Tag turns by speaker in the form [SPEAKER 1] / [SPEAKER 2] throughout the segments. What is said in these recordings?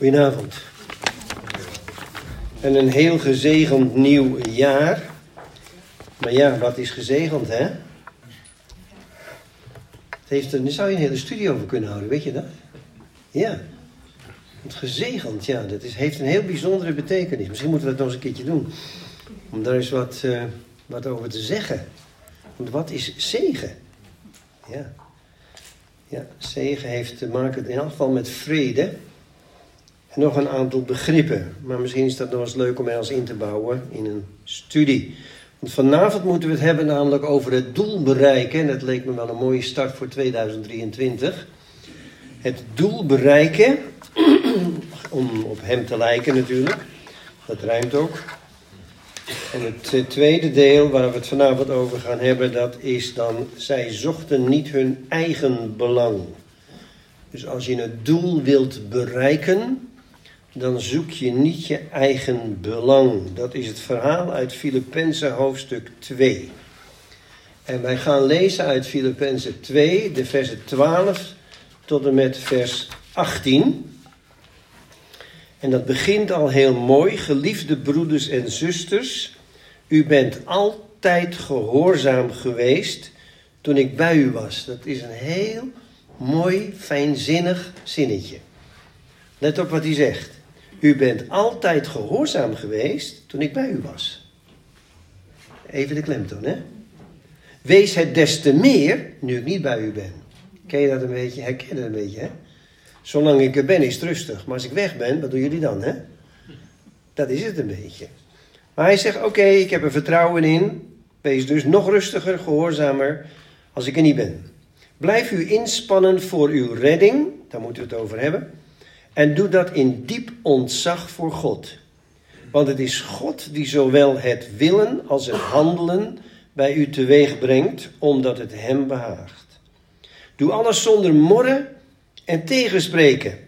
[SPEAKER 1] Goedenavond. En een heel gezegend nieuw jaar. Maar ja, wat is gezegend, hè? Het heeft er, daar zou je een hele studie over kunnen houden, weet je dat? Ja. Want gezegend, ja, dat is, heeft een heel bijzondere betekenis. Misschien moeten we dat nog eens een keertje doen. Om daar eens wat, uh, wat over te zeggen. Want wat is zegen? Ja. Ja, zegen heeft te maken in elk geval met vrede. En nog een aantal begrippen. Maar misschien is dat nog eens leuk om er eens in te bouwen in een studie. Want vanavond moeten we het hebben namelijk over het doel bereiken. En dat leek me wel een mooie start voor 2023. Het doel bereiken, om op hem te lijken natuurlijk. Dat rijmt ook. En het tweede deel waar we het vanavond over gaan hebben, dat is dan, zij zochten niet hun eigen belang. Dus als je het doel wilt bereiken, dan zoek je niet je eigen belang. Dat is het verhaal uit Filippenzen hoofdstuk 2. En wij gaan lezen uit Filippenzen 2, de versen 12 tot en met vers 18. En dat begint al heel mooi. Geliefde broeders en zusters, u bent altijd gehoorzaam geweest toen ik bij u was. Dat is een heel mooi, fijnzinnig zinnetje. Let op wat hij zegt. U bent altijd gehoorzaam geweest toen ik bij u was. Even de klemtoon, hè? Wees het des te meer nu ik niet bij u ben. Ken je dat een beetje? Herken dat een beetje, hè? Zolang ik er ben is het rustig. Maar als ik weg ben, wat doen jullie dan, hè? Dat is het een beetje. Maar hij zegt, oké, ik heb er vertrouwen in. Wees dus nog rustiger, gehoorzamer als ik er niet ben. Blijf u inspannen voor uw redding. Daar moeten we het over hebben. En doe dat in diep ontzag voor God. Want het is God die zowel het willen als het handelen bij u teweeg brengt, omdat het hem behaagt. Doe alles zonder morren en tegenspreken.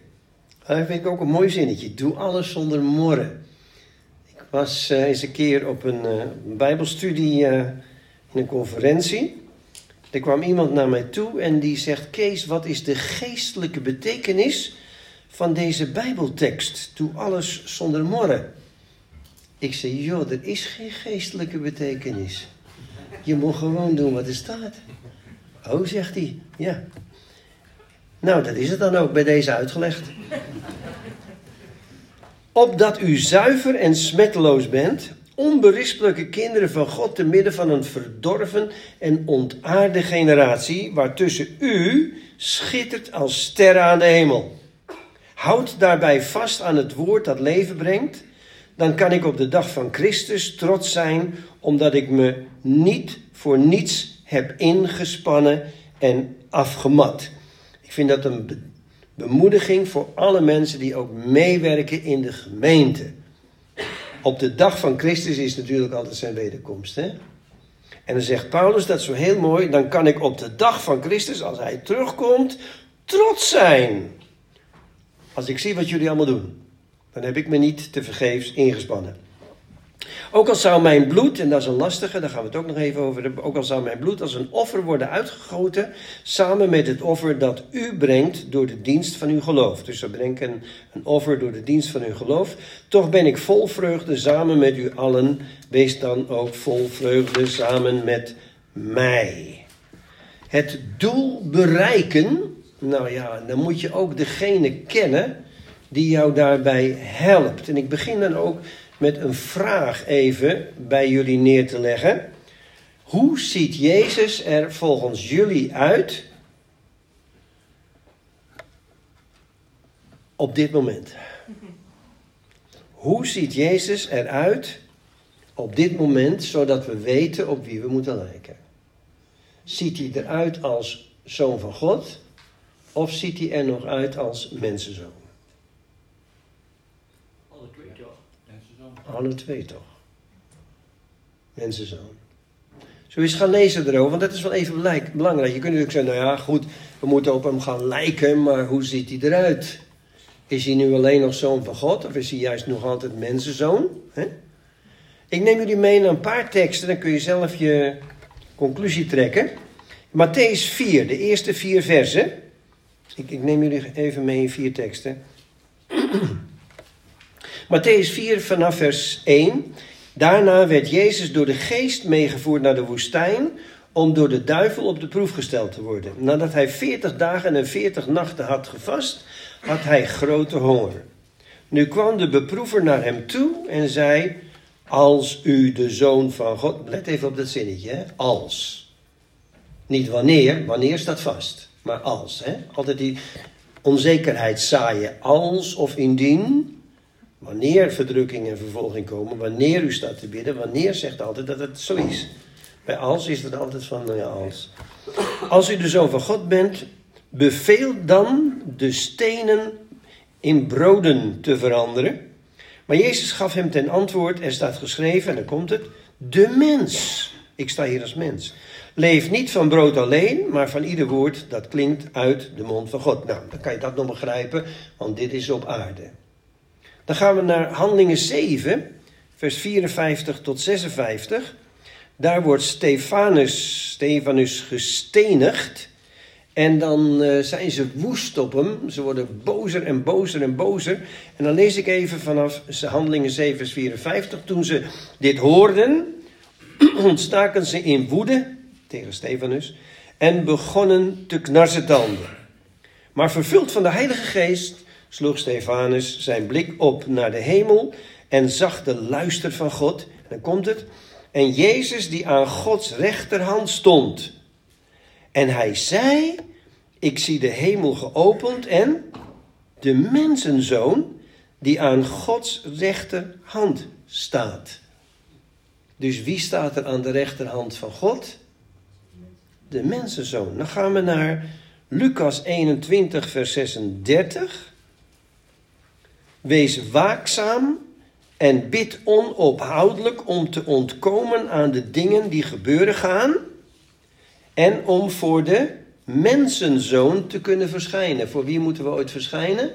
[SPEAKER 1] Dat vind ik ook een mooi zinnetje. Doe alles zonder morren. Ik was uh, eens een keer op een uh, bijbelstudie uh, in een conferentie. Er kwam iemand naar mij toe en die zegt... Kees, wat is de geestelijke betekenis van deze bijbeltekst? Doe alles zonder morren. Ik zei, joh, er is geen geestelijke betekenis. Je moet gewoon doen wat er staat. Oh, zegt hij, ja. Nou, dat is het dan ook bij deze uitgelegd. Opdat u zuiver en smetteloos bent, onberispelijke kinderen van God te midden van een verdorven en ontaarde generatie, waartussen u schittert als sterren aan de hemel. Houd daarbij vast aan het woord dat leven brengt, dan kan ik op de dag van Christus trots zijn, omdat ik me niet voor niets heb ingespannen en afgemat. Ik vind dat een bemoediging voor alle mensen die ook meewerken in de gemeente. Op de dag van Christus is natuurlijk altijd zijn wederkomst. Hè? En dan zegt Paulus dat zo heel mooi. Dan kan ik op de dag van Christus, als hij terugkomt, trots zijn. Als ik zie wat jullie allemaal doen, dan heb ik me niet te vergeefs ingespannen. Ook al zou mijn bloed, en dat is een lastige, daar gaan we het ook nog even over hebben. Ook al zou mijn bloed als een offer worden uitgegoten, samen met het offer dat u brengt door de dienst van uw geloof. Dus we brengen een, een offer door de dienst van uw geloof. Toch ben ik vol vreugde samen met u allen. Wees dan ook vol vreugde samen met mij. Het doel bereiken, nou ja, dan moet je ook degene kennen die jou daarbij helpt. En ik begin dan ook met een vraag even bij jullie neer te leggen. Hoe ziet Jezus er volgens jullie uit op dit moment? Hoe ziet Jezus eruit op dit moment, zodat we weten op wie we moeten lijken? Ziet hij eruit als zoon van God of ziet hij er nog uit als mensenzoon? Alle twee toch? Mensenzoon. Zo eens gaan lezen erover, want dat is wel even belangrijk. Je kunt natuurlijk zeggen, nou ja, goed, we moeten op hem gaan lijken, maar hoe ziet hij eruit? Is hij nu alleen nog zoon van God, of is hij juist nog altijd mensenzoon? He? Ik neem jullie mee naar een paar teksten, dan kun je zelf je conclusie trekken. Matthäus 4, de eerste vier versen. Ik, neem jullie even mee in vier teksten. Matthäus 4 vanaf vers 1. Daarna werd Jezus door de geest meegevoerd naar de woestijn om door de duivel op de proef gesteld te worden. Nadat hij 40 dagen en 40 nachten had gevast, had hij grote honger. Nu kwam de beproever naar hem toe en zei: Als u de zoon van God. Let even op dat zinnetje, hè? als. Niet wanneer, wanneer staat vast, maar als. Hè? Altijd die onzekerheid zaaien. Als of indien. Wanneer verdrukking en vervolging komen, wanneer u staat te bidden, wanneer zegt altijd dat het zo is. Bij als is het altijd van, nou ja, als. Als u zoon van God bent, beveel dan de stenen in broden te veranderen. Maar Jezus gaf hem ten antwoord, er staat geschreven, en dan komt het, de mens. Ik sta hier als mens. Leef niet van brood alleen, maar van ieder woord dat klinkt uit de mond van God. Nou, dan kan je dat nog begrijpen, want dit is op aarde. Dan gaan we naar Handelingen 7, vers 54 tot 56. Daar wordt Stefanus, Stefanus gestenigd. En dan uh, zijn ze woest op hem. Ze worden bozer en bozer en bozer. En dan lees ik even vanaf Handelingen 7, vers 54. Toen ze dit hoorden, ontstaken ze in woede tegen Stefanus en begonnen te knarsetanden. Maar vervuld van de Heilige Geest sloeg Stefanus zijn blik op naar de hemel en zag de luister van God. Dan komt het. En Jezus die aan Gods rechterhand stond. En hij zei: Ik zie de hemel geopend en de mensenzoon die aan Gods rechterhand staat. Dus wie staat er aan de rechterhand van God? De mensenzoon. Dan gaan we naar Lucas 21, vers 36. Wees waakzaam en bid onophoudelijk om te ontkomen aan de dingen die gebeuren gaan en om voor de mensenzoon te kunnen verschijnen. Voor wie moeten we ooit verschijnen?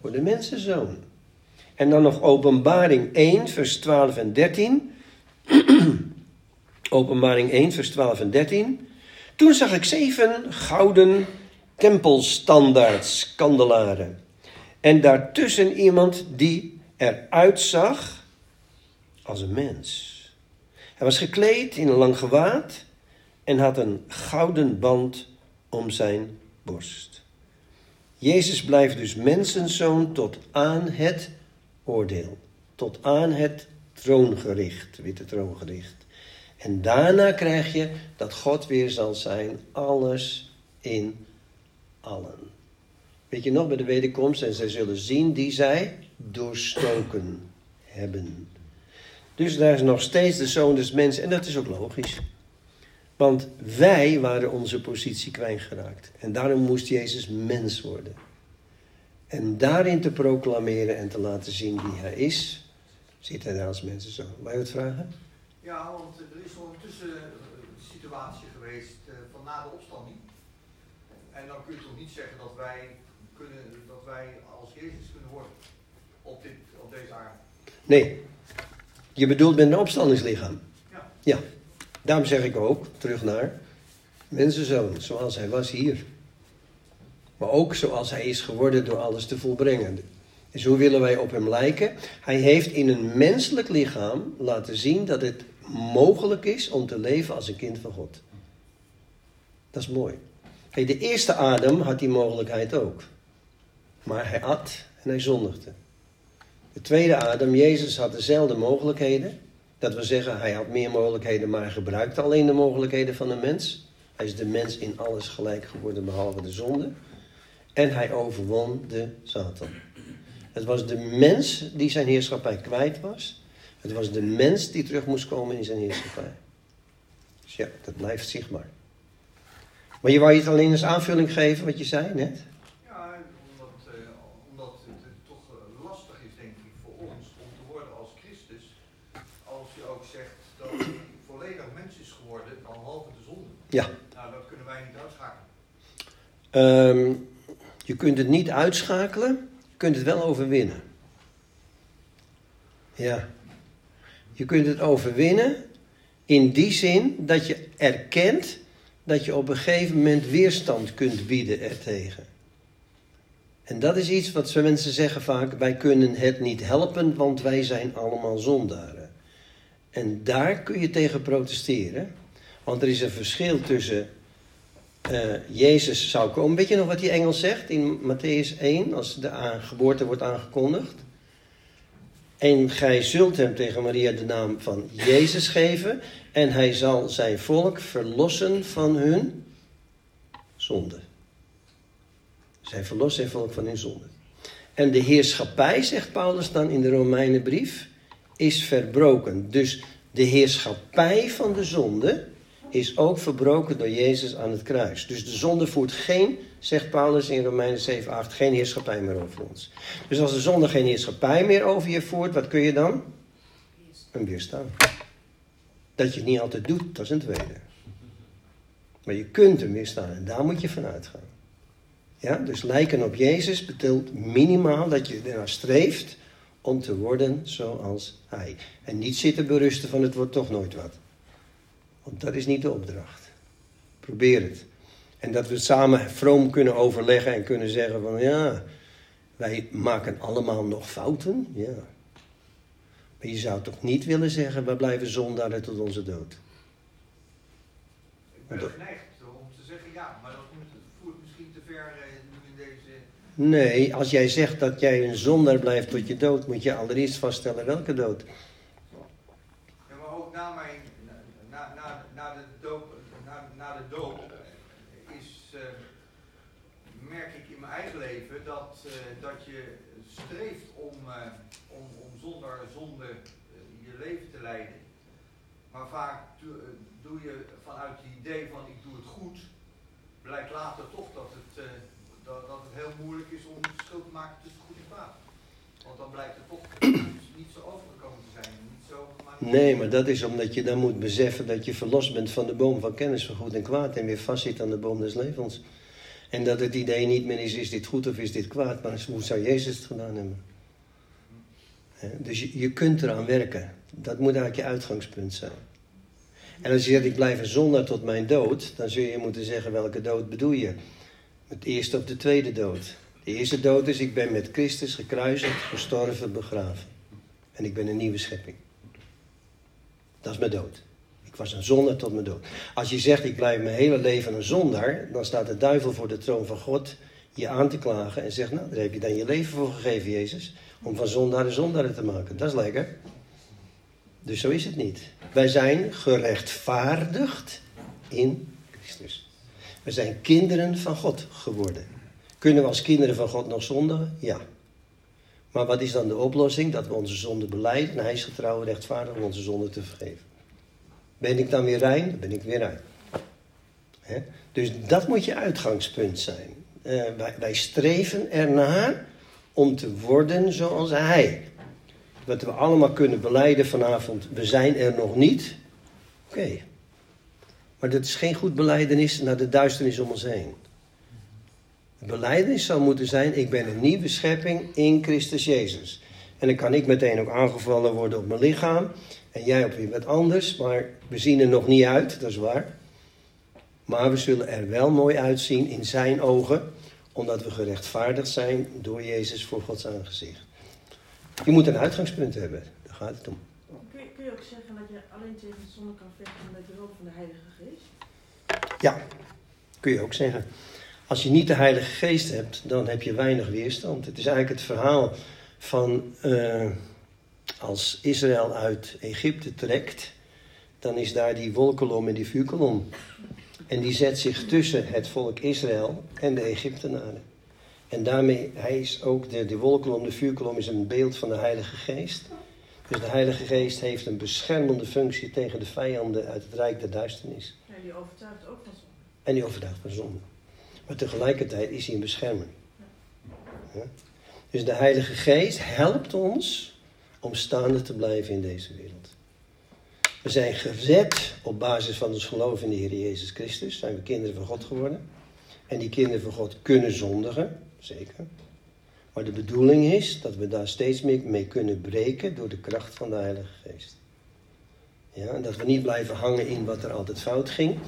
[SPEAKER 1] Voor de mensenzoon. En dan nog Openbaring 1, vers 12 en 13. Openbaring 1, vers 12 en 13. Toen zag ik zeven gouden tempelstandaards, kandelaren. En daartussen iemand die eruit zag als een mens. Hij was gekleed in een lang gewaad en had een gouden band om zijn borst. Jezus blijft dus mensenzoon tot aan het oordeel, tot aan het troongericht, witte troongericht. En daarna krijg je dat God weer zal zijn, alles in allen. Weet je nog bij de wederkomst, en zij zullen zien die zij doorstoken hebben. Dus daar is nog steeds de zoon des mensen, en dat is ook logisch. Want wij waren onze positie kwijtgeraakt. En daarom moest Jezus mens worden. En daarin te proclameren en te laten zien wie hij is, zit hij daar als mensenzoon. Wil je wat vragen?
[SPEAKER 2] Ja, want er is nog een tussensituatie geweest uh, van na de opstanding. En dan kun je toch niet zeggen dat wij, kunnen, dat wij als Jezus kunnen worden op, dit, op deze aarde?
[SPEAKER 1] Nee. Je bedoelt met een opstandingslichaam?
[SPEAKER 2] Ja.
[SPEAKER 1] Ja. Daarom zeg ik ook, terug naar mensenzoon, zoals hij was hier. Maar ook zoals hij is geworden door alles te volbrengen. Dus hoe willen wij op hem lijken? Hij heeft in een menselijk lichaam laten zien dat het mogelijk is om te leven als een kind van God. Dat is mooi. de eerste Adam had die mogelijkheid ook. Maar hij at en hij zondigde. De tweede Adam, Jezus, had dezelfde mogelijkheden. Dat wil zeggen, hij had meer mogelijkheden, maar hij gebruikte alleen de mogelijkheden van de mens. Hij is de mens in alles gelijk geworden, behalve de zonde. En hij overwon de Satan. Het was de mens die zijn heerschappij kwijt was. Het was de mens die terug moest komen in zijn heerschappij. Dus ja, dat blijft zichtbaar. Maar je wou je het alleen als aanvulling geven wat je zei net?
[SPEAKER 2] Ja, omdat, uh, omdat het, toch uh, lastig is, denk ik, voor ons om te worden als Christus. Als je ook zegt dat hij volledig mens is geworden, behalve de zonde.
[SPEAKER 1] Ja.
[SPEAKER 2] Nou, dat kunnen wij niet uitschakelen.
[SPEAKER 1] Um, je kunt het niet uitschakelen, je kunt het wel overwinnen. Ja. Je kunt het overwinnen in die zin dat je erkent dat je op een gegeven moment weerstand kunt bieden ertegen. En dat is iets wat mensen zeggen vaak: wij kunnen het niet helpen, want wij zijn allemaal zondaren. En daar kun je tegen protesteren, want er is een verschil tussen uh, Jezus zou komen. Weet je nog wat die engel zegt in Matthäus 1, als de geboorte wordt aangekondigd? En gij zult hem tegen Maria de naam van Jezus geven, en hij zal zijn volk verlossen van hun zonde. Zij verlost zijn volk van hun zonde. En de heerschappij, zegt Paulus dan in de Romeinenbrief, is verbroken. Dus de heerschappij van de zonde is ook verbroken door Jezus aan het kruis. Dus de zonde voert geen, zegt Paulus in Romeinen 7, 8, geen heerschappij meer over ons. Dus als de zonde geen heerschappij meer over je voert, wat kun je dan? Een weerstaan. Dat je het niet altijd doet, dat is een tweede. Maar je kunt hem weerstaan en daar moet je vanuit gaan. Ja, dus lijken op Jezus betekent minimaal dat je ernaar streeft om te worden zoals Hij. En niet zitten berusten van het wordt toch nooit wat. Want dat is niet de opdracht. Probeer het. En dat we samen vroom kunnen overleggen en kunnen zeggen van ja, wij maken allemaal nog fouten. Ja. Maar je zou toch niet willen zeggen, we blijven zondaren tot onze dood.
[SPEAKER 2] Ik ben geneigd om te zeggen ja, maar dat voert misschien te ver eh, in deze...
[SPEAKER 1] Nee, als jij zegt dat jij een zondaar blijft tot je dood, moet je allereerst vaststellen welke dood.
[SPEAKER 2] Ja, maar ook na mijn de doop is, uh, merk ik in mijn eigen leven dat, uh, dat je streeft om, uh, om, om zonder zonde je leven te leiden. Maar vaak doe, je vanuit het idee van ik doe het goed, blijkt later toch dat het, dat, dat het heel moeilijk is om verschil te maken tussen goed en kwaad. Want dan blijkt het toch niet zo overgekomen te zijn.
[SPEAKER 1] Nee, maar dat is omdat je dan moet beseffen dat je verlost bent van de boom van kennis van goed en kwaad en weer vastzit aan de boom des levens. En dat het idee niet meer is, is dit goed of is dit kwaad, maar hoe zou Jezus het gedaan hebben? Dus je, kunt eraan werken. Dat moet eigenlijk je uitgangspunt zijn. En als je zegt, ik blijf een zondaar tot mijn dood, dan zul je moeten zeggen, welke dood bedoel je? Het eerste of de tweede dood? De eerste dood is, ik ben met Christus gekruisigd, gestorven, begraven. En ik ben een nieuwe schepping. Dat is mijn dood. Ik was een zondaar tot mijn dood. Als je zegt, ik blijf mijn hele leven een zondaar, dan staat de duivel voor de troon van God je aan te klagen en zegt, nou, daar heb je dan je leven voor gegeven, Jezus, om van zondaar een zondaar te maken. Dat is lekker. Dus zo is het niet. Wij zijn gerechtvaardigd in Christus. We zijn kinderen van God geworden. Kunnen we als kinderen van God nog zondigen? Ja. Maar wat is dan de oplossing? Dat we onze zonde beleiden en hij is getrouw om onze zonde te vergeven. Ben ik dan weer rein? Dan ben ik weer rein. Dus dat moet je uitgangspunt zijn. Uh, wij, streven ernaar om te worden zoals hij. Dat we allemaal kunnen beleiden vanavond, we zijn er nog niet. Oké. Maar dat is geen goed beleidenis naar de duisternis om ons heen. De beleidenis zou moeten zijn: ik ben een nieuwe schepping in Christus Jezus. En dan kan ik meteen ook aangevallen worden op mijn lichaam. En jij op weer wat anders. Maar we zien er nog niet uit, dat is waar. Maar we zullen er wel mooi uitzien in zijn ogen. Omdat we gerechtvaardigd zijn door Jezus voor Gods aangezicht. Je moet een uitgangspunt hebben. Daar gaat het om.
[SPEAKER 3] Kun je, kun je ook zeggen dat je alleen tegen de zonde kan vechten met de hulp van de Heilige Geest?
[SPEAKER 1] Ja, kun je ook zeggen. Als je niet de Heilige Geest hebt, dan heb je weinig weerstand. Het is eigenlijk het verhaal van uh, als Israël uit Egypte trekt, dan is daar die wolkolom en die vuurkolom. En die zet zich tussen het volk Israël en de Egyptenaren. En daarmee, hij is ook, de, de wolkolom, de vuurkolom is een beeld van de Heilige Geest. Dus de Heilige Geest heeft een beschermende functie tegen de vijanden uit het Rijk der Duisternis.
[SPEAKER 3] En die overtuigt ook van zonde.
[SPEAKER 1] En die overtuigt van zonde. Maar tegelijkertijd is hij een beschermer. Dus de Heilige Geest helpt ons om staande te blijven in deze wereld. We zijn gered op basis van ons geloof in de Heer Jezus Christus. Zijn we kinderen van God geworden. En die kinderen van God kunnen zondigen, zeker. Maar de bedoeling is dat we daar steeds meer mee kunnen breken door de kracht van de Heilige Geest. Ja, dat we niet blijven hangen in wat er altijd fout ging,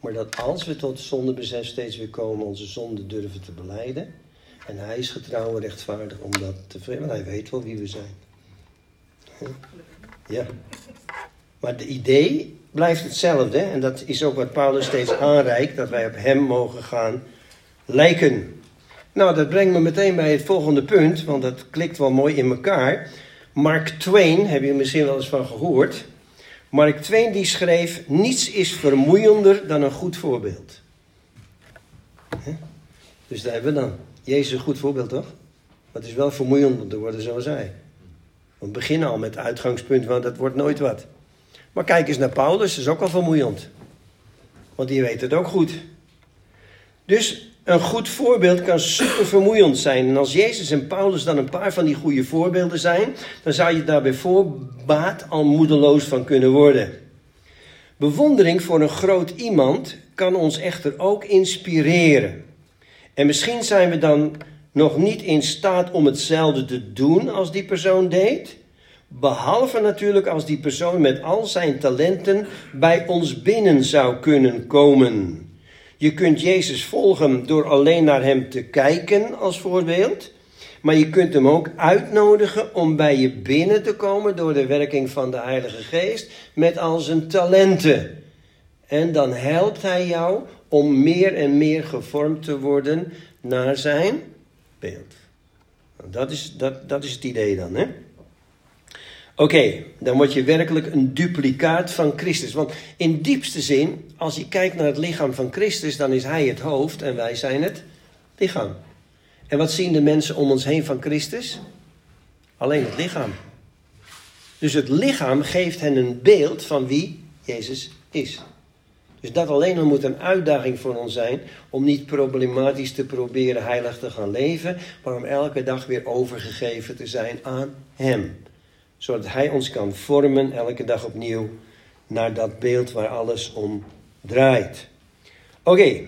[SPEAKER 1] maar dat als we tot zondebesef steeds weer komen, onze zonde durven te beleiden. En hij is getrouw en rechtvaardig om dat te. Want hij weet wel wie we zijn. Ja. Maar de idee blijft hetzelfde. En dat is ook wat Paulus steeds aanreikt. Dat wij op hem mogen gaan lijken. Nou, dat brengt me meteen bij het volgende punt. Want dat klikt wel mooi in elkaar. Mark Twain, heb je misschien wel eens van gehoord. Mark Twain die schreef: Niets is vermoeiender dan een goed voorbeeld. Dus daar hebben we dan. Jezus een goed voorbeeld, toch? Maar het is wel vermoeiend om te worden zoals hij. We beginnen al met het uitgangspunt, want dat wordt nooit wat. Maar kijk eens naar Paulus, dat is ook al vermoeiend. Want die weet het ook goed. Dus een goed voorbeeld kan super vermoeiend zijn. En als Jezus en Paulus dan een paar van die goede voorbeelden zijn, dan zou je daar bij voorbaat al moedeloos van kunnen worden. Bewondering voor een groot iemand kan ons echter ook inspireren. En misschien zijn we dan nog niet in staat om hetzelfde te doen als die persoon deed. Behalve natuurlijk als die persoon met al zijn talenten bij ons binnen zou kunnen komen. Je kunt Jezus volgen door alleen naar hem te kijken als voorbeeld. Maar je kunt hem ook uitnodigen om bij je binnen te komen door de werking van de Heilige Geest met al zijn talenten. En dan helpt hij jou om meer en meer gevormd te worden naar zijn beeld. Nou, dat is, dat, dat is het idee dan, hè? Oké, dan word je werkelijk een duplicaat van Christus. Want in diepste zin, als je kijkt naar het lichaam van Christus, dan is Hij het hoofd en wij zijn het lichaam. En wat zien de mensen om ons heen van Christus? Alleen het lichaam. Dus het lichaam geeft hen een beeld van wie Jezus is. Dus dat alleen al moet een uitdaging voor ons zijn om niet problematisch te proberen heilig te gaan leven, maar om elke dag weer overgegeven te zijn aan Hem. Zodat Hij ons kan vormen elke dag opnieuw naar dat beeld waar alles om draait. Oké,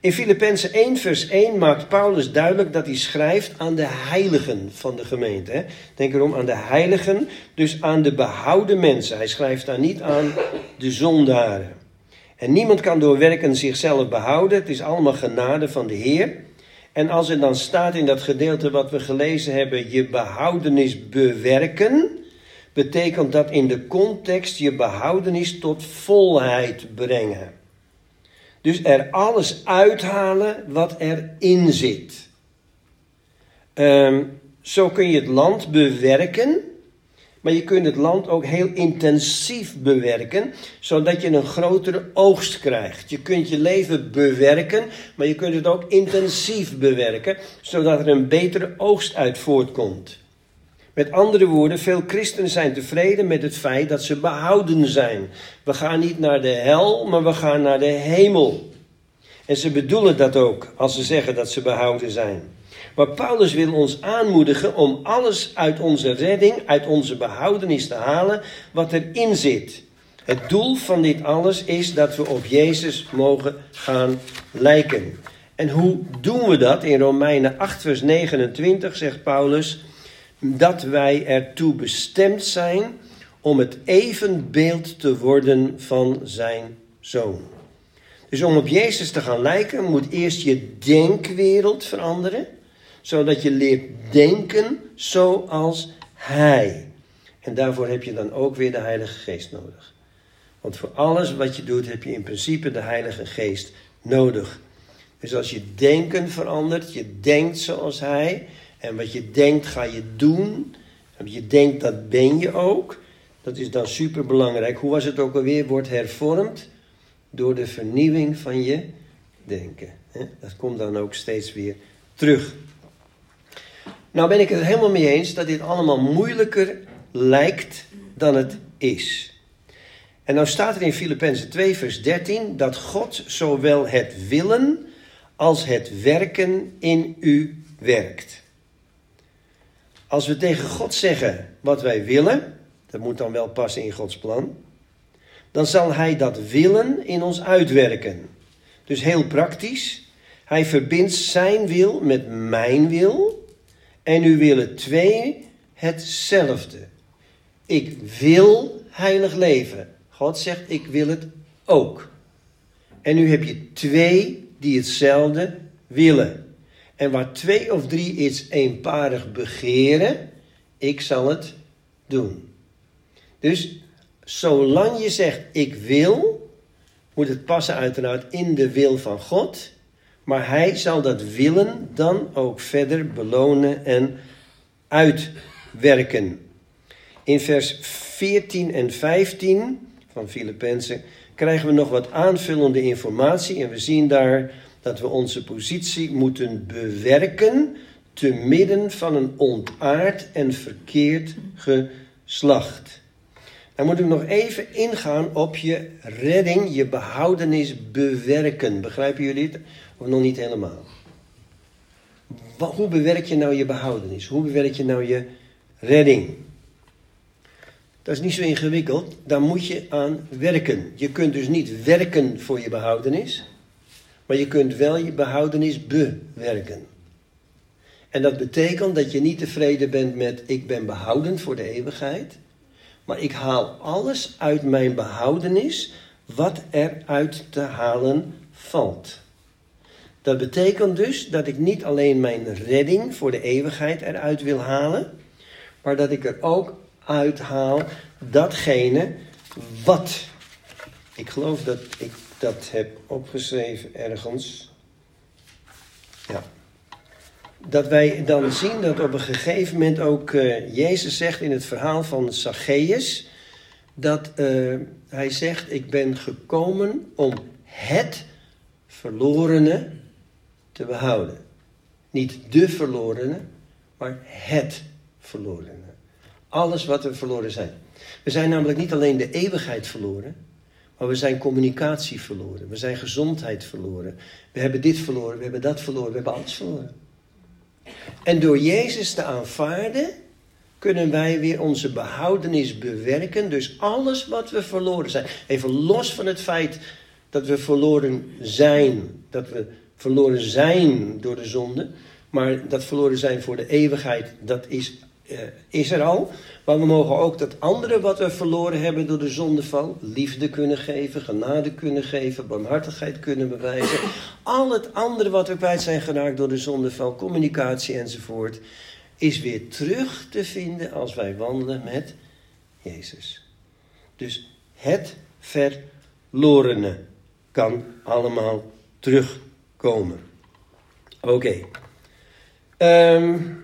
[SPEAKER 1] in Filippenzen 1 vers 1 maakt Paulus duidelijk dat hij schrijft aan de heiligen van de gemeente. Denk erom aan de heiligen, dus aan de behouden mensen. Hij schrijft daar niet aan de zondaren. Niemand kan door werken zichzelf behouden. Het is allemaal genade van de Heer. En als er dan staat in dat gedeelte wat we gelezen hebben, je behoudenis bewerken, betekent dat in de context je behoudenis tot volheid brengen. Dus er alles uithalen wat erin zit. Um, zo kun je het land bewerken maar je kunt het land ook heel intensief bewerken, zodat je een grotere oogst krijgt. Je kunt je leven bewerken, maar je kunt het ook intensief bewerken, zodat er een betere oogst uit voortkomt. Met andere woorden, veel christenen zijn tevreden met het feit dat ze behouden zijn. We gaan niet naar de hel, maar we gaan naar de hemel. En ze bedoelen dat ook als ze zeggen dat ze behouden zijn. Maar Paulus wil ons aanmoedigen om alles uit onze redding, uit onze behoudenis te halen wat erin zit. Het doel van dit alles is dat we op Jezus mogen gaan lijken. En hoe doen we dat? In Romeinen 8, vers 29 zegt Paulus dat wij ertoe bestemd zijn om het evenbeeld te worden van zijn zoon. Dus om op Jezus te gaan lijken moet eerst je denkwereld veranderen zodat je leert denken zoals Hij. En daarvoor heb je dan ook weer de Heilige Geest nodig. Want voor alles wat je doet heb je in principe de Heilige Geest nodig. Dus als je denken verandert, je denkt zoals Hij. En wat je denkt ga je doen. En wat je denkt dat ben je ook. Dat is dan super belangrijk. Hoe was het ook alweer? Wordt hervormd door de vernieuwing van je denken. Dat komt dan ook steeds weer terug. Nou ben ik het helemaal mee eens dat dit allemaal moeilijker lijkt dan het is. En nou staat er in Filippenzen 2 vers 13 dat God zowel het willen als het werken in u werkt. Als we tegen God zeggen wat wij willen, dat moet dan wel passen in Gods plan, dan zal Hij dat willen in ons uitwerken. Dus heel praktisch, Hij verbindt Zijn wil met mijn wil en nu willen twee hetzelfde. Ik wil heilig leven. God zegt, ik wil het ook. En nu heb je twee die hetzelfde willen. En waar twee of drie iets eenparig begeren, ik zal het doen. Dus zolang je zegt ik wil, moet het passen uiteraard in de wil van God. Maar hij zal dat willen dan ook verder belonen en uitwerken. In vers 14 en 15 van Filippenzen krijgen we nog wat aanvullende informatie. En we zien daar dat we onze positie moeten bewerken te midden van een ontaard en verkeerd geslacht. Dan moet ik nog even ingaan op je redding, je behoudenis bewerken. Begrijpen jullie het? Of nog niet helemaal? Hoe bewerk je nou je behoudenis? Hoe bewerk je nou je redding? Dat is niet zo ingewikkeld. Daar moet je aan werken. Je kunt dus niet werken voor je behoudenis, maar je kunt wel je behoudenis bewerken. En dat betekent dat je niet tevreden bent met ik ben behouden voor de eeuwigheid, maar ik haal alles uit mijn behoudenis wat er uit te halen valt. Dat betekent dus dat ik niet alleen mijn redding voor de eeuwigheid eruit wil halen, maar dat ik er ook uithaal datgene wat. Ik geloof dat ik dat heb opgeschreven ergens. Ja. Dat wij dan zien dat op een gegeven moment ook uh, Jezus zegt in het verhaal van Zacchaeus. Dat uh, hij zegt: Ik ben gekomen om het verlorene te behouden. Niet de verlorene, maar het verlorene. Alles wat we verloren zijn. We zijn namelijk niet alleen de eeuwigheid verloren, maar we zijn communicatie verloren. We zijn gezondheid verloren. We hebben dit verloren, we hebben dat verloren, we hebben alles verloren. En door Jezus te aanvaarden, kunnen wij weer onze behoudenis bewerken. Dus alles wat we verloren zijn. Even los van het feit dat we verloren zijn. Dat we verloren zijn door de zonde. Maar dat verloren zijn voor de eeuwigheid, dat is uh, is er al. Maar we mogen ook dat andere wat we verloren hebben door de zondeval, liefde kunnen geven, genade kunnen geven, barmhartigheid kunnen bewijzen. Al het andere wat we kwijt zijn geraakt door de zondeval, communicatie enzovoort, is weer terug te vinden als wij wandelen met Jezus. Dus het verlorene kan allemaal terugkomen. Oké. Okay. Um,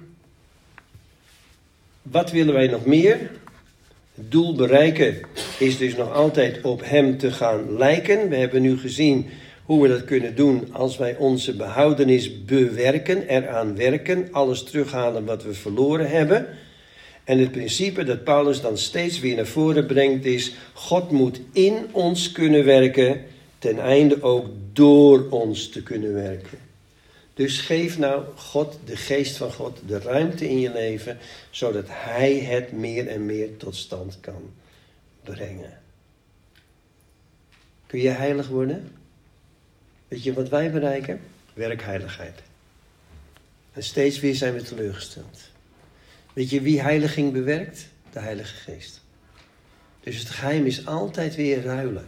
[SPEAKER 1] wat willen wij nog meer? Het doel bereiken is dus nog altijd op Hem te gaan lijken. We hebben nu gezien hoe we dat kunnen doen als wij onze behoudenis bewerken, eraan werken, alles terughalen wat we verloren hebben. En het principe dat Paulus dan steeds weer naar voren brengt is: God moet in ons kunnen werken, ten einde ook door ons te kunnen werken. Dus geef nou God, de geest van God, de ruimte in je leven, zodat Hij het meer en meer tot stand kan brengen. Kun je heilig worden? Weet je wat wij bereiken? Werkheiligheid. En steeds weer zijn we teleurgesteld. Weet je wie heiliging bewerkt? De Heilige Geest. Dus het geheim is altijd weer ruilen.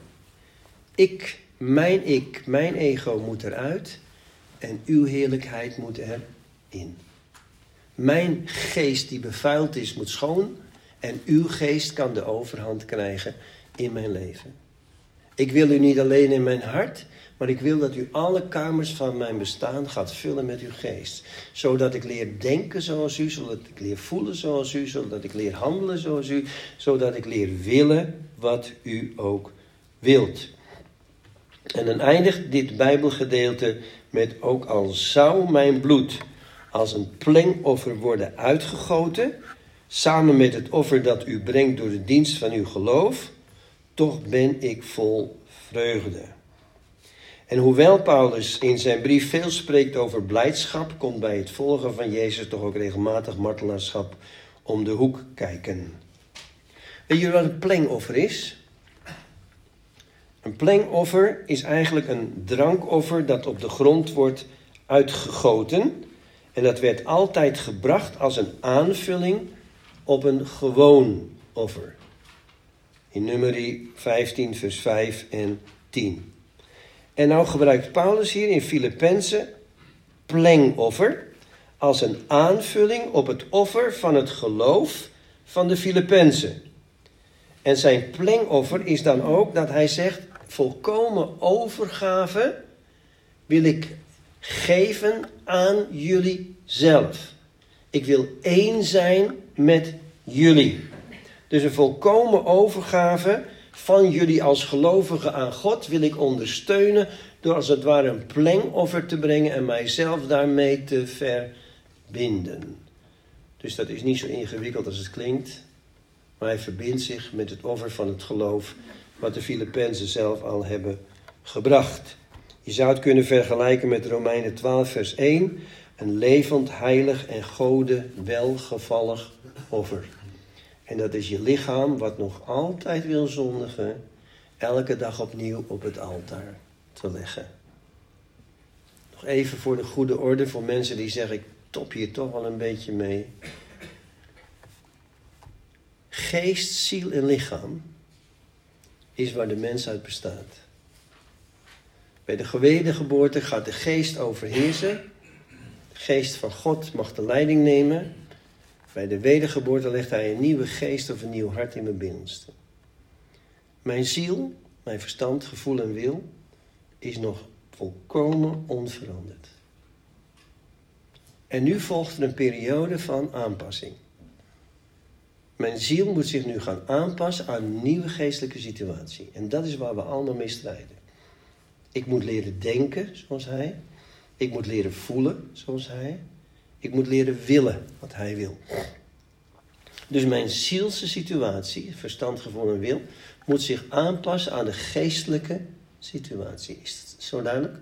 [SPEAKER 1] Ik, mijn ik, mijn ego moet eruit en uw heerlijkheid moet erin. Mijn geest die bevuild is, moet schoon en uw geest kan de overhand krijgen in mijn leven. Ik wil u niet alleen in mijn hart, maar ik wil dat u alle kamers van mijn bestaan gaat vullen met uw geest. Zodat ik leer denken zoals u, zodat ik leer voelen zoals u, zodat ik leer handelen zoals u, zodat ik leer willen wat u ook wilt. En dan eindigt dit Bijbelgedeelte met ook al zou mijn bloed als een plengoffer worden uitgegoten, samen met het offer dat u brengt door de dienst van uw geloof, toch ben ik vol vreugde. En hoewel Paulus in zijn brief veel spreekt over blijdschap, komt bij het volgen van Jezus toch ook regelmatig martelaarschap om de hoek kijken. Weet je wat een plengoffer is? Een plengoffer is eigenlijk een drankoffer dat op de grond wordt uitgegoten. En dat werd altijd gebracht als een aanvulling op een gewoon offer. In nummer 15, vers 5 en 10. En nou gebruikt Paulus hier in Filippenzen plengoffer als een aanvulling op het offer van het geloof van de Filippenzen. En zijn plengoffer is dan ook dat hij zegt: volkomen overgave wil ik geven aan jullie zelf. Ik wil één zijn met jullie. Dus een volkomen overgave van jullie als gelovigen aan God wil ik ondersteunen door als het ware een plengoffer te brengen en mijzelf daarmee te verbinden. Dus dat is niet zo ingewikkeld als het klinkt, maar hij verbindt zich met het offer van het geloof wat de Filippenzen zelf al hebben gebracht. Je zou het kunnen vergelijken met Romeinen 12, vers 1. Een levend, heilig en gode welgevallig offer. En dat is je lichaam wat nog altijd wil zondigen, elke dag opnieuw op het altaar te leggen. Nog even voor de goede orde, voor mensen die zeggen, ik top hier toch wel een beetje mee. Geest, ziel en lichaam is waar de mens uit bestaat. Bij de gewedergeboorte gaat de geest overheersen. De geest van God mag de leiding nemen. Bij de wedergeboorte legt hij een nieuwe geest of een nieuw hart in mijn binnenste. Mijn ziel, mijn verstand, gevoel en wil is nog volkomen onveranderd. En nu volgt er een periode van aanpassing. Mijn ziel moet zich nu gaan aanpassen aan een nieuwe geestelijke situatie. En dat is waar we allemaal mee strijden. Ik moet leren denken zoals hij. Ik moet leren voelen zoals hij. Ik moet leren willen wat hij wil. Dus mijn zielse situatie, verstand, gevoel en wil, moet zich aanpassen aan de geestelijke situatie. Is het zo duidelijk?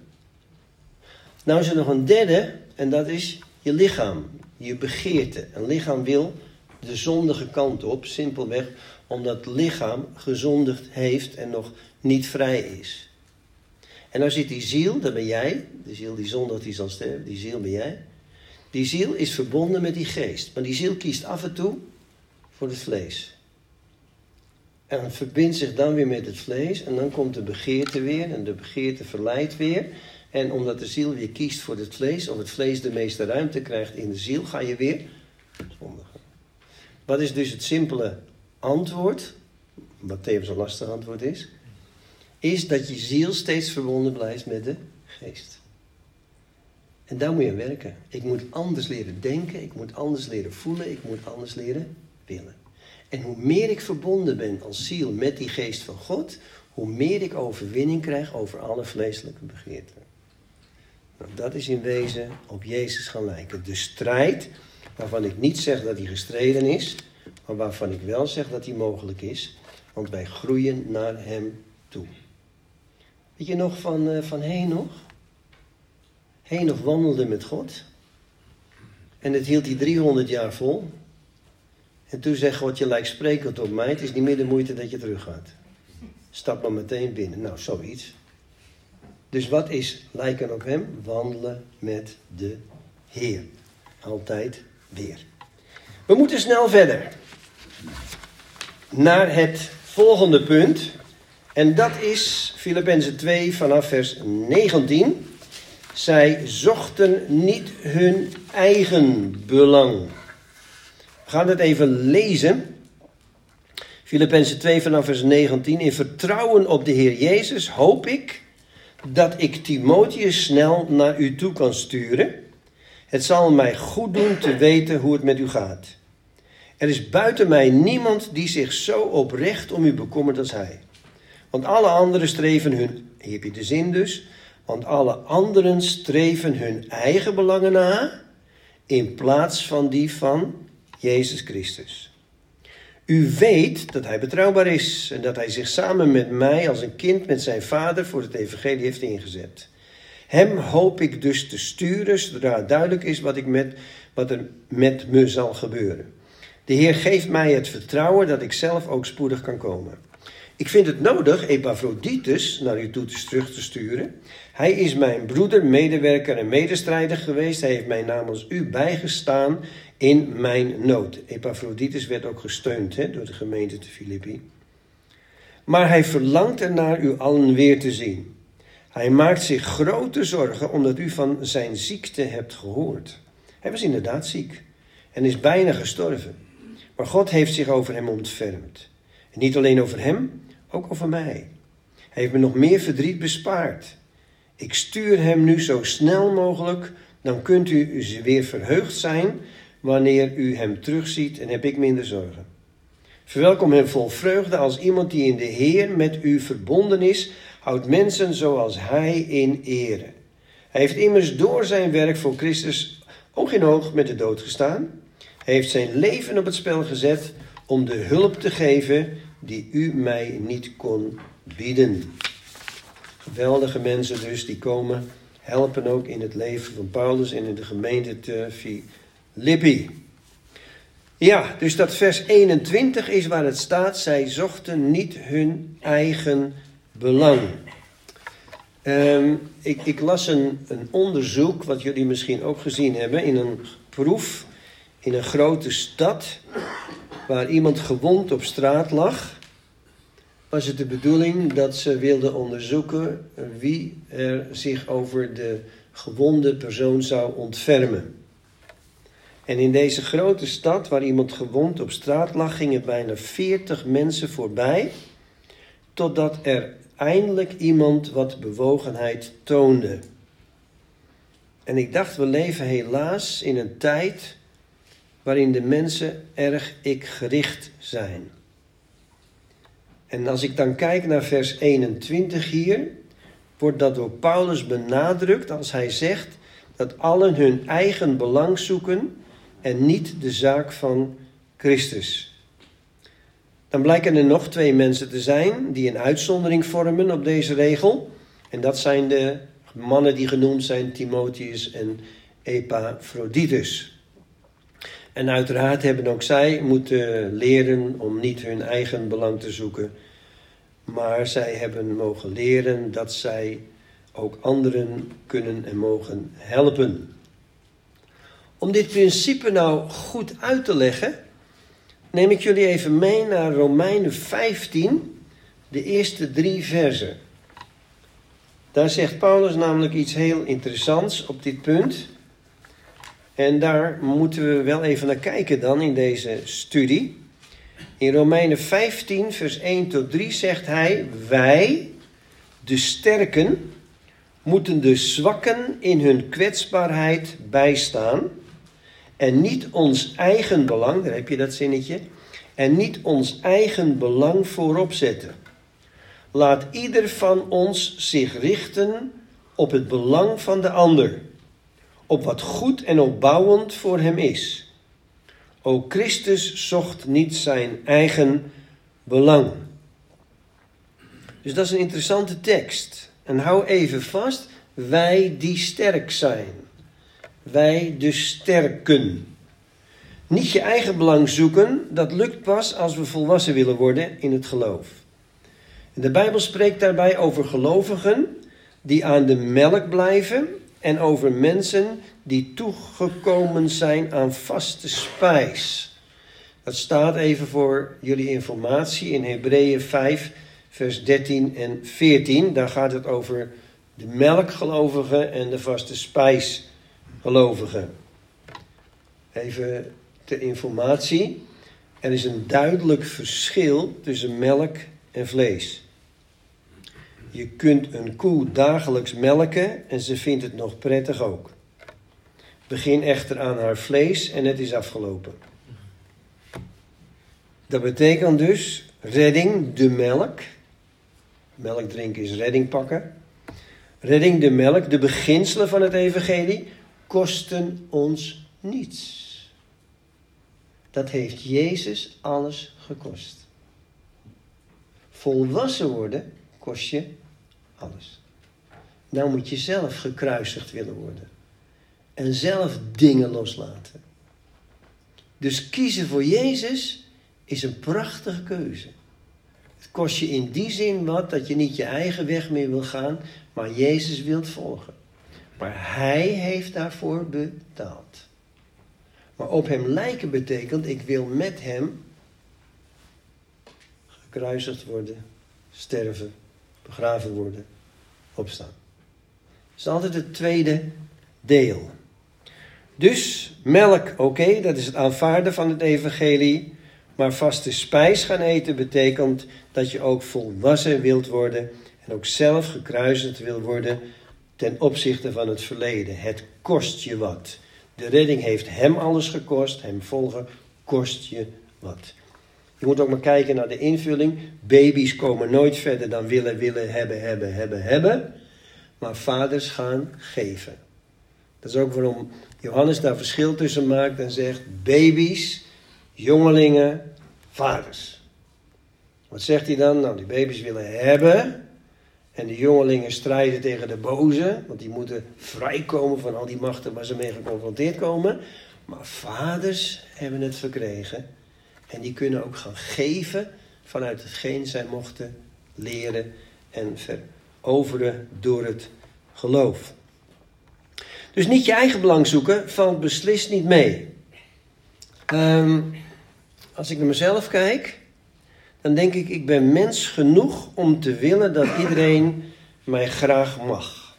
[SPEAKER 1] Nou is er nog een derde, en dat is je lichaam, je begeerte. Een lichaam wil de zondige kant op, simpelweg omdat het lichaam gezondigd heeft en nog niet vrij is. En nou zit die ziel, dat ben jij, de ziel die zondigt, die zal sterven, die ziel ben jij. Die ziel is verbonden met die geest, maar die ziel kiest af en toe voor het vlees. En verbindt zich dan weer met het vlees en dan komt de begeerte weer en de begeerte verleidt weer. En omdat de ziel weer kiest voor het vlees, of het vlees de meeste ruimte krijgt in de ziel, ga je weer zondigen. Wat is dus het simpele antwoord, wat tevens een lastig antwoord is? Is dat je ziel steeds verbonden blijft met de geest. En daar moet je aan werken. Ik moet anders leren denken, ik moet anders leren voelen, ik moet anders leren willen. En hoe meer ik verbonden ben als ziel met die geest van God, hoe meer ik overwinning krijg over alle vleeselijke begeerten. Nou, dat is in wezen op Jezus gaan lijken. De strijd waarvan ik niet zeg dat hij gestreden is, maar waarvan ik wel zeg dat hij mogelijk is, want wij groeien naar hem toe. Weet je nog van, uh, van Henoch? Henoch wandelde met God. En het hield hij 300 jaar vol. En toen zegt God, je lijkt sprekend op mij. Het is niet meer de moeite dat je teruggaat. Stap maar meteen binnen. Nou, zoiets. Dus wat is lijken op hem? Wandelen met de Heer. Altijd weer. We moeten snel verder. Naar het volgende punt. En dat is Filippenzen 2 vanaf vers 19. Zij zochten niet hun eigen belang. We gaan het even lezen. Filippenzen 2 vanaf vers 19. In vertrouwen op de Heer Jezus hoop ik dat ik Timotheus snel naar u toe kan sturen. Het zal mij goed doen te weten hoe het met u gaat. Er is buiten mij niemand die zich zo oprecht om u bekommert als hij. Want alle anderen streven hun, heb je de zin dus, want alle anderen streven hun eigen belangen na in plaats van die van Jezus Christus. U weet dat hij betrouwbaar is en dat hij zich samen met mij als een kind met zijn vader voor het evangelie heeft ingezet. Hem hoop ik dus te sturen zodra duidelijk is wat, ik met, wat er met me zal gebeuren. De Heer geeft mij het vertrouwen dat ik zelf ook spoedig kan komen. Ik vind het nodig Epaphroditus naar u toe terug te sturen. Hij is mijn broeder, medewerker en medestrijder geweest. Hij heeft mij namens u bijgestaan in mijn nood. Epaphroditus werd ook gesteund door de gemeente te Filippi. Maar hij verlangt ernaar u allen weer te zien. Hij maakt zich grote zorgen omdat u van zijn ziekte hebt gehoord. Hij was inderdaad ziek en is bijna gestorven. Maar God heeft zich over hem ontfermd. En niet alleen over hem, ook over mij. Hij heeft me nog meer verdriet bespaard. Ik stuur hem nu zo snel mogelijk, dan kunt u weer verheugd zijn wanneer u hem terugziet en heb ik minder zorgen. Verwelkom hem vol vreugde als iemand die in de Heer met u verbonden is, houdt mensen zoals hij in ere. Hij heeft immers door zijn werk voor Christus oog in oog met de dood gestaan. Hij heeft zijn leven op het spel gezet om de hulp te geven die u mij niet kon bieden. Geweldige mensen dus, die komen, helpen ook in het leven van Paulus en in de gemeente te Filippi. Ja, dus dat vers 21 is waar het staat, zij zochten niet hun eigen belang. Ehm, ik, ik, las een, een onderzoek, wat jullie misschien ook gezien hebben, in een proef in een grote stad, waar iemand gewond op straat lag was het de bedoeling dat ze wilden onderzoeken wie er zich over de gewonde persoon zou ontfermen. En in deze grote stad, waar iemand gewond op straat lag, gingen bijna 40 mensen voorbij, totdat er eindelijk iemand wat bewogenheid toonde. En ik dacht, we leven helaas in een tijd waarin de mensen erg ik gericht zijn. En als ik dan kijk naar vers 21 hier, wordt dat door Paulus benadrukt als hij zegt dat allen hun eigen belang zoeken en niet de zaak van Christus. Dan blijken er nog twee mensen te zijn die een uitzondering vormen op deze regel. En dat zijn de mannen die genoemd zijn Timotheus en Epaphroditus. En uiteraard hebben ook zij moeten leren om niet hun eigen belang te zoeken, maar zij hebben mogen leren dat zij ook anderen kunnen en mogen helpen. Om dit principe nou goed uit te leggen, neem ik jullie even mee naar Romeinen 15, de eerste drie versen. Daar zegt Paulus namelijk iets heel interessants op dit punt. En daar moeten we wel even naar kijken dan in deze studie. In Romeinen 15, vers 1 tot 3 zegt hij: Wij, de sterken, moeten de zwakken in hun kwetsbaarheid bijstaan. En niet ons eigen belang, daar heb je dat zinnetje, en niet ons eigen belang voorop zetten. Laat ieder van ons zich richten op het belang van de ander op wat goed en opbouwend voor hem is. O Christus zocht niet zijn eigen belang. Dus dat is een interessante tekst. En hou even vast, wij die sterk zijn. Wij de sterken. Niet je eigen belang zoeken, dat lukt pas als we volwassen willen worden in het geloof. De Bijbel spreekt daarbij over gelovigen die aan de melk blijven en over mensen die toegekomen zijn aan vaste spijs. Dat staat even voor jullie informatie in Hebreeën 5, vers 13 en 14. Daar gaat het over de melkgelovigen en de vaste spijsgelovigen. Even ter informatie. Er is een duidelijk verschil tussen melk en vlees. Je kunt een koe dagelijks melken en ze vindt het nog prettig ook. Begin echter aan haar vlees en het is afgelopen. Dat betekent dus redding de melk. Melk drinken is redding pakken. Redding de melk, de beginselen van het evangelie, kosten ons niets. Dat heeft Jezus alles gekost. Volwassen worden kost je alles. Nou moet je zelf gekruisigd willen worden. En zelf dingen loslaten. Dus kiezen voor Jezus is een prachtige keuze. Het kost je in die zin wat dat je niet je eigen weg meer wil gaan, maar Jezus wilt volgen. Maar Hij heeft daarvoor betaald. Maar op Hem lijken betekent, ik wil met Hem gekruisigd worden, sterven, begraven worden, opstaan. is altijd het tweede deel. Dus melk, oké, dat is het aanvaarden van het evangelie. Maar vaste spijs gaan eten betekent dat je ook volwassen wilt worden en ook zelf gekruisigd wil worden ten opzichte van het verleden. Het kost je wat. De redding heeft hem alles gekost, hem volgen kost je wat. Je moet ook maar kijken naar de invulling. Baby's komen nooit verder dan willen, willen, hebben, hebben, hebben, hebben. Maar vaders gaan geven. Dat is ook waarom Johannes daar verschil tussen maakt en zegt: baby's, jongelingen, vaders. Wat zegt hij dan? Nou, die baby's willen hebben. En de jongelingen strijden tegen de boze, want die moeten vrijkomen van al die machten waar ze mee geconfronteerd komen. Maar vaders hebben het verkregen en die kunnen ook gaan geven vanuit hetgeen zij mochten leren en veroveren door het geloof. Dus niet je eigen belang zoeken valt beslist niet mee. Ehm, als ik naar mezelf kijk, dan denk ik, ik ben mens genoeg om te willen dat iedereen mij graag mag.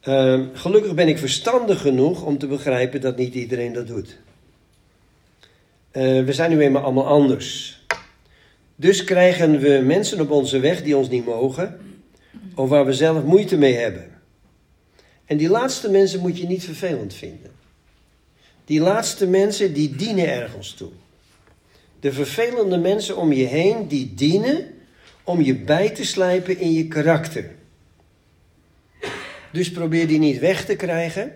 [SPEAKER 1] Ehm, gelukkig ben ik verstandig genoeg om te begrijpen dat niet iedereen dat doet. Uh, we zijn nu eenmaal allemaal anders. Dus krijgen we mensen op onze weg die ons niet mogen, of waar we zelf moeite mee hebben. En die laatste mensen moet je niet vervelend vinden. Die laatste mensen die dienen ergens toe. De vervelende mensen om je heen die dienen om je bij te slijpen in je karakter. Dus probeer die niet weg te krijgen,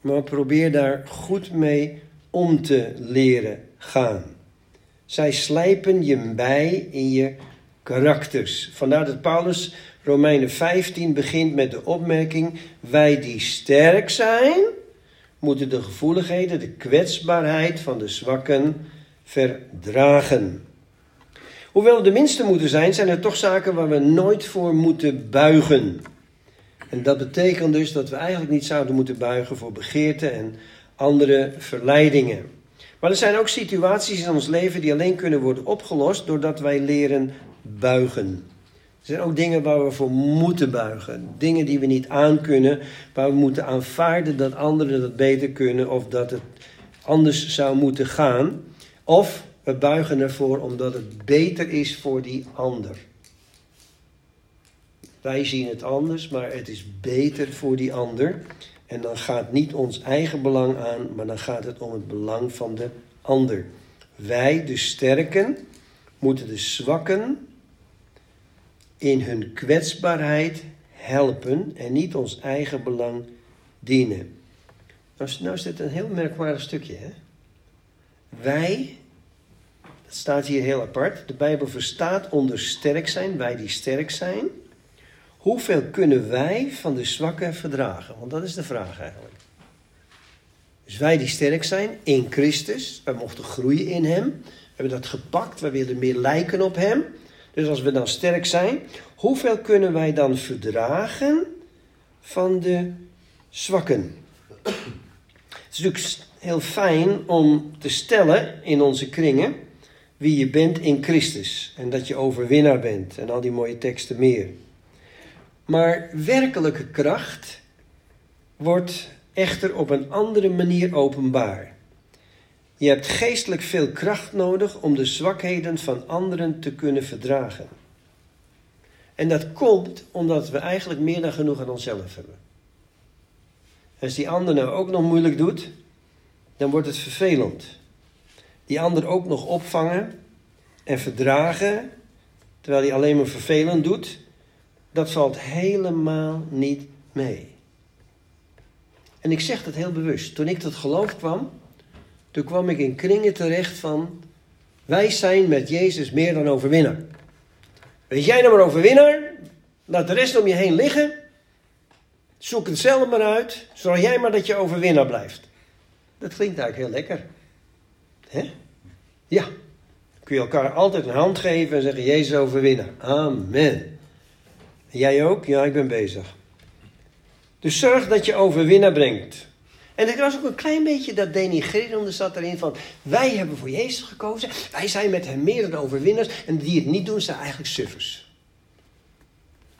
[SPEAKER 1] maar probeer daar goed mee om te leren gaan. Zij slijpen je bij in je karakters. Vandaar dat Paulus Romeinen 15 begint met de opmerking: Wij die sterk zijn, moeten de gevoeligheden, de kwetsbaarheid van de zwakken verdragen. Hoewel we de minste moeten zijn, zijn er toch zaken waar we nooit voor moeten buigen. En dat betekent dus dat we eigenlijk niet zouden moeten buigen voor begeerten en andere verleidingen. Maar er zijn ook situaties in ons leven die alleen kunnen worden opgelost doordat wij leren buigen. Er zijn ook dingen waar we voor moeten buigen. Dingen die we niet aankunnen, waar we moeten aanvaarden dat anderen dat beter kunnen of dat het anders zou moeten gaan. Of we buigen ervoor omdat het beter is voor die ander. Wij zien het anders, maar het is beter voor die ander. En dan gaat niet ons eigen belang aan, maar dan gaat het om het belang van de ander. Wij, de sterken, moeten de zwakken in hun kwetsbaarheid helpen en niet ons eigen belang dienen. Nou, nou is dit een heel merkwaardig stukje. Hè? Wij, dat staat hier heel apart. De Bijbel verstaat onder sterk zijn, wij die sterk zijn. Hoeveel kunnen wij van de zwakken verdragen? Want dat is de vraag eigenlijk. Dus wij die sterk zijn in Christus, wij mochten groeien in Hem. We hebben dat gepakt, wij willen meer lijken op Hem. Dus als we dan sterk zijn, hoeveel kunnen wij dan verdragen van de zwakken? Het is natuurlijk heel fijn om te stellen in onze kringen wie je bent in Christus en dat je overwinnaar bent en al die mooie teksten meer. Maar werkelijke kracht wordt echter op een andere manier openbaar. Je hebt geestelijk veel kracht nodig om de zwakheden van anderen te kunnen verdragen. En dat komt omdat we eigenlijk meer dan genoeg aan onszelf hebben. Als die ander nou ook nog moeilijk doet, dan wordt het vervelend. Die ander ook nog opvangen en verdragen, terwijl hij alleen maar vervelend doet, dat valt helemaal niet mee. En ik zeg dat heel bewust. Toen ik tot geloof kwam, toen kwam ik in kringen terecht van, wij zijn met Jezus meer dan overwinnaar. Weet jij nou maar overwinnaar? Laat de rest om je heen liggen. Zoek het zelf maar uit. Zorg jij maar dat je overwinnaar blijft. Dat klinkt eigenlijk heel lekker. Hè? Ja. kun je elkaar altijd een hand geven en zeggen: Jezus overwinnen. Amen. En jij ook? Ja, ik ben bezig. Dus zorg dat je overwinnaar brengt. En er was ook een klein beetje dat denigrerende zat erin van... wij hebben voor Jezus gekozen, wij zijn met hem meer dan overwinnaars... en die het niet doen, zijn eigenlijk suffers.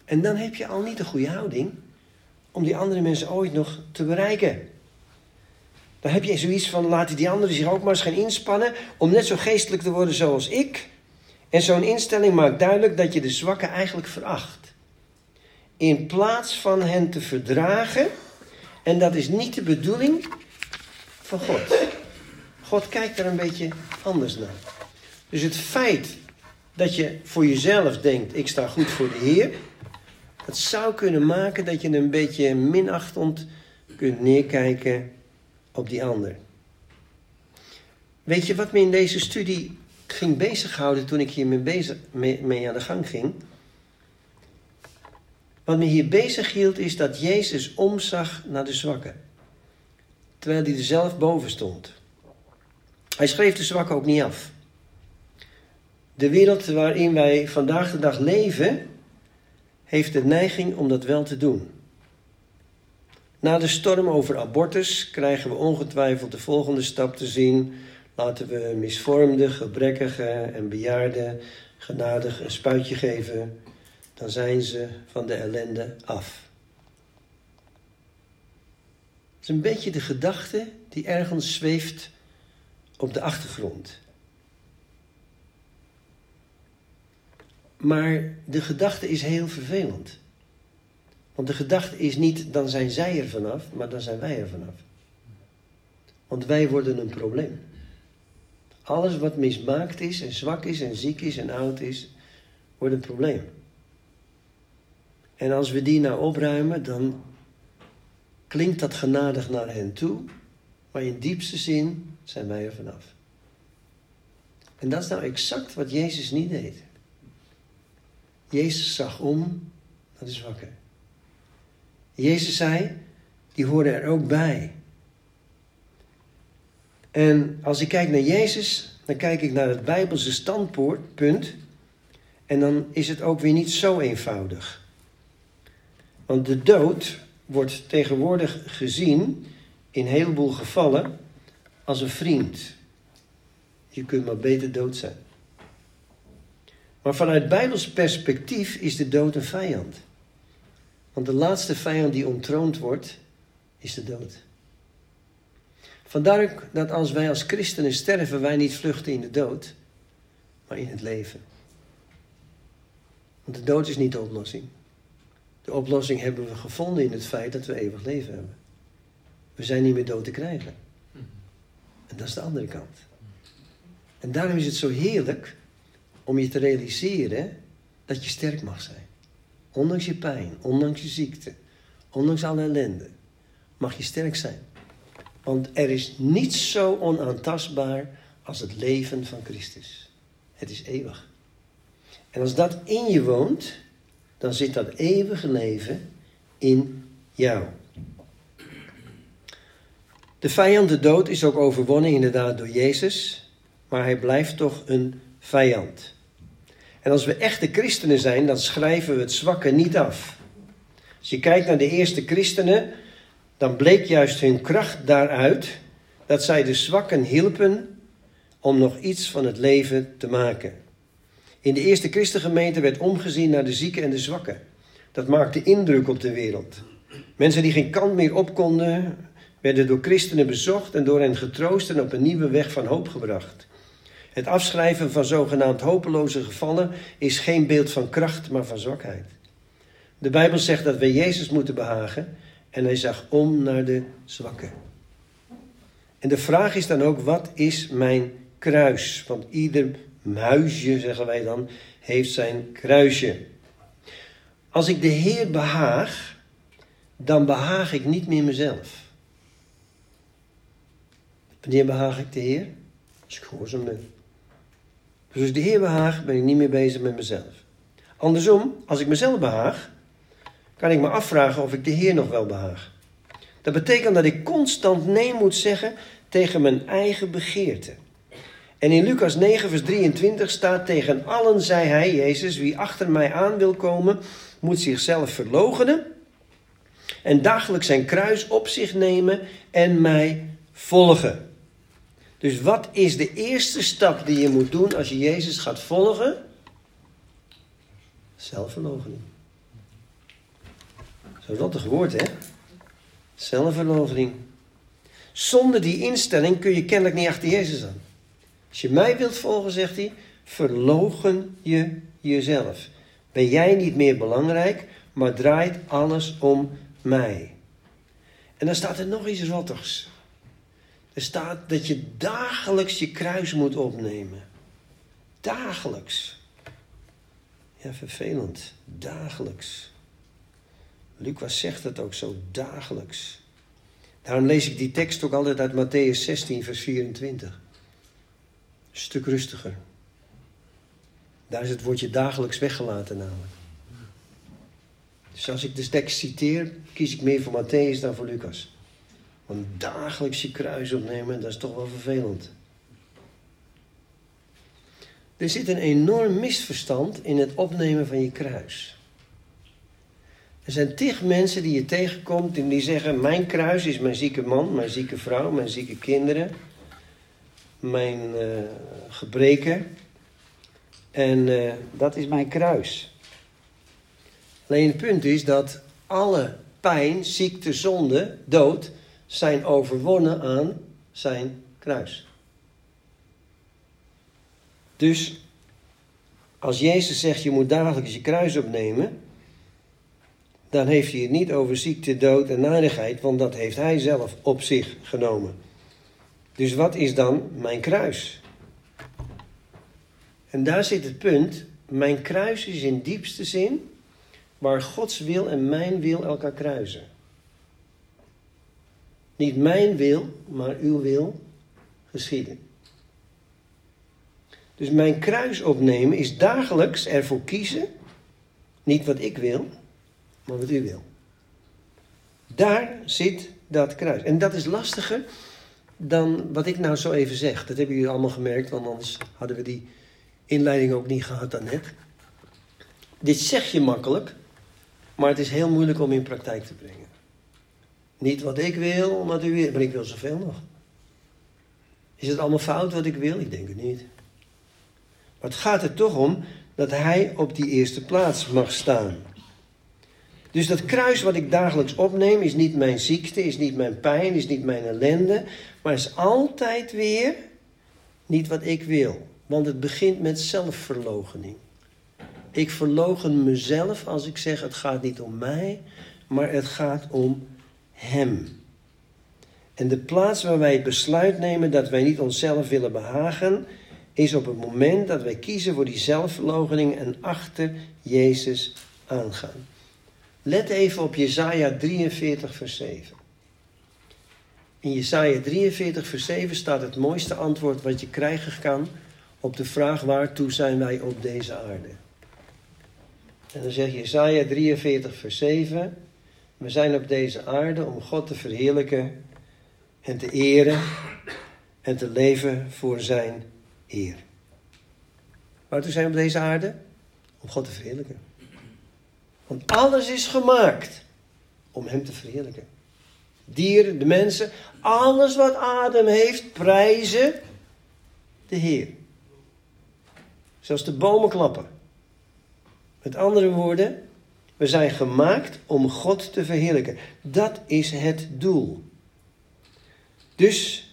[SPEAKER 1] En dan heb je al niet de goede houding om die andere mensen ooit nog te bereiken. Dan heb je zoiets van, laten die anderen zich ook maar eens gaan inspannen om net zo geestelijk te worden zoals ik. En zo'n instelling maakt duidelijk dat je de zwakken eigenlijk veracht. In plaats van hen te verdragen, en dat is niet de bedoeling van God. God kijkt er een beetje anders naar. Dus het feit dat je voor jezelf denkt, ik sta goed voor de Heer, dat zou kunnen maken dat je een beetje minachtend kunt neerkijken op die ander. Weet je wat me in deze studie ging bezighouden toen ik hiermee bezig, mee, mee aan de gang ging? Wat me hier bezig hield is dat Jezus omzag naar de zwakken. Terwijl hij er zelf boven stond. Hij schreef de zwakken ook niet af. De wereld waarin wij vandaag de dag leven, heeft de neiging om dat wel te doen. Na de storm over abortus krijgen we ongetwijfeld de volgende stap te zien. Laten we misvormde, gebrekkige en bejaarden genadig een spuitje geven. Dan zijn ze van de ellende af. Het is een beetje de gedachte die ergens zweeft op de achtergrond. Maar de gedachte is heel vervelend. Want de gedachte is niet, dan zijn zij er vanaf, maar dan zijn wij er vanaf. Want wij worden een probleem. Alles wat mismaakt is en zwak is en ziek is en oud is, wordt een probleem. En als we die nou opruimen, dan klinkt dat genadig naar hen toe, maar in diepste zin zijn wij er vanaf. En dat is nou exact wat Jezus niet deed. Jezus zag om naar de zwakken. Jezus zei, die hoorden er ook bij. En als ik kijk naar Jezus, dan kijk ik naar het Bijbelse standpunt. En dan is het ook weer niet zo eenvoudig. Want de dood wordt tegenwoordig gezien in een heleboel gevallen als een vriend. Je kunt maar beter dood zijn. Maar vanuit Bijbels perspectief is de dood een vijand. Want de laatste vijand die ontroond wordt, is de dood. Vandaar dat als wij als christenen sterven, wij niet vluchten in de dood, maar in het leven. Want de dood is niet de oplossing. De oplossing hebben we gevonden in het feit dat we eeuwig leven hebben. We zijn niet meer dood te krijgen. En dat is de andere kant. En daarom is het zo heerlijk om je te realiseren dat je sterk mag zijn. Ondanks je pijn, ondanks je ziekte, ondanks alle ellende, mag je sterk zijn. Want er is niets zo onaantastbaar als het leven van Christus. Het is eeuwig. En als dat in je woont, dan zit dat eeuwige leven in jou. De vijand, de dood, is ook overwonnen inderdaad door Jezus, maar hij blijft toch een vijand. En als we echte christenen zijn, dan schrijven we het zwakke niet af. Als je kijkt naar de eerste christenen, dan bleek juist hun kracht daaruit dat zij de zwakken hielpen om nog iets van het leven te maken. In de eerste christengemeente werd omgezien naar de zieken en de zwakken. Dat maakte indruk op de wereld. Mensen die geen kant meer op konden, werden door christenen bezocht en door hen getroost en op een nieuwe weg van hoop gebracht. Het afschrijven van zogenaamd hopeloze gevallen is geen beeld van kracht, maar van zwakheid. De Bijbel zegt dat we Jezus moeten behagen en hij zag om naar de zwakken. En de vraag is dan ook, wat is mijn kruis? Want ieder muisje, zeggen wij dan, heeft zijn kruisje. Als ik de Heer behaag, dan behaag ik niet meer mezelf. Wanneer behaag ik de Heer? Als ik gehoorzaam ben. Dus als ik de Heer behaag, ben ik niet meer bezig met mezelf. Andersom, als ik mezelf behaag, kan ik me afvragen of ik de Heer nog wel behaag. Dat betekent dat ik constant nee moet zeggen tegen mijn eigen begeerte. En in Lucas 9, vers 23 staat: Tegen allen zei hij, Jezus, wie achter mij aan wil komen, moet zichzelf verloochenen en dagelijks zijn kruis op zich nemen en mij volgen. Dus wat is de eerste stap die je moet doen als je Jezus gaat volgen? Zelfverloochening. Zo'n rottig woord, hè? Zelfverloochening. Zonder die instelling kun je kennelijk niet achter Jezus aan. Als je mij wilt volgen, zegt hij, verlogen je jezelf. Ben jij niet meer belangrijk, maar draait alles om mij. En dan staat er nog iets rottigs. Er staat dat je dagelijks je kruis moet opnemen. Dagelijks. Ja, vervelend. Dagelijks. Lucas zegt het ook zo, dagelijks. Daarom lees ik die tekst ook altijd uit Matthäus 16, vers 24. Een stuk rustiger. Daar is het woordje dagelijks weggelaten namelijk. Dus als ik de tekst citeer, kies ik meer voor Matthäus dan voor Lucas. Want dagelijks je kruis opnemen, dat is toch wel vervelend. Er zit een enorm misverstand in het opnemen van je kruis. Er zijn tig mensen die je tegenkomt en die zeggen: Mijn kruis is mijn zieke man, mijn zieke vrouw, mijn zieke kinderen, mijn uh, gebreken. En uh, dat is mijn kruis. Alleen het punt is dat alle pijn, ziekte, zonde, dood zijn overwonnen aan zijn kruis. Dus als Jezus zegt je moet dagelijks je kruis opnemen, dan heeft hij het niet over ziekte, dood en narigheid, want dat heeft hij zelf op zich genomen. Dus wat is dan mijn kruis? En daar zit het punt. Mijn kruis is in diepste zin waar Gods wil en mijn wil elkaar kruisen. Niet mijn wil, maar uw wil geschieden. Dus mijn kruis opnemen is dagelijks ervoor kiezen, niet wat ik wil, maar wat u wil. Daar zit dat kruis. En dat is lastiger dan wat ik nou zo even zeg. Dat hebben jullie allemaal gemerkt, want anders hadden we die inleiding ook niet gehad daarnet. Dit zeg je makkelijk, maar het is heel moeilijk om in praktijk te brengen. Niet wat ik wil, maar u wil. Ik wil zoveel nog. Is het allemaal fout wat ik wil? Ik denk het niet. Maar het gaat er toch om dat hij op die eerste plaats mag staan. Dus dat kruis wat ik dagelijks opneem is niet mijn ziekte, is niet mijn pijn, is niet mijn ellende, maar is altijd weer niet wat ik wil. Want het begint met zelfverloochening. Ik verlogen mezelf als ik zeg het gaat niet om mij, maar het gaat om Hem. En de plaats waar wij het besluit nemen dat wij niet onszelf willen behagen, is op het moment dat wij kiezen voor die zelfverloochening en achter Jezus aangaan. Let even op Jesaja 43, vers 7. In Jesaja 43, vers 7 staat het mooiste antwoord wat je krijgen kan op de vraag waartoe zijn wij op deze aarde. En dan zegt Jesaja 43, vers 7. We zijn op deze aarde om God te verheerlijken en te eren en te leven voor zijn eer. Waartoe zijn we op deze aarde? Om God te verheerlijken. Want alles is gemaakt om Hem te verheerlijken. Dieren, de mensen, alles wat adem heeft, prijzen de Heer. Zelfs de bomen klappen. Met andere woorden, we zijn gemaakt om God te verheerlijken. Dat is het doel. Dus,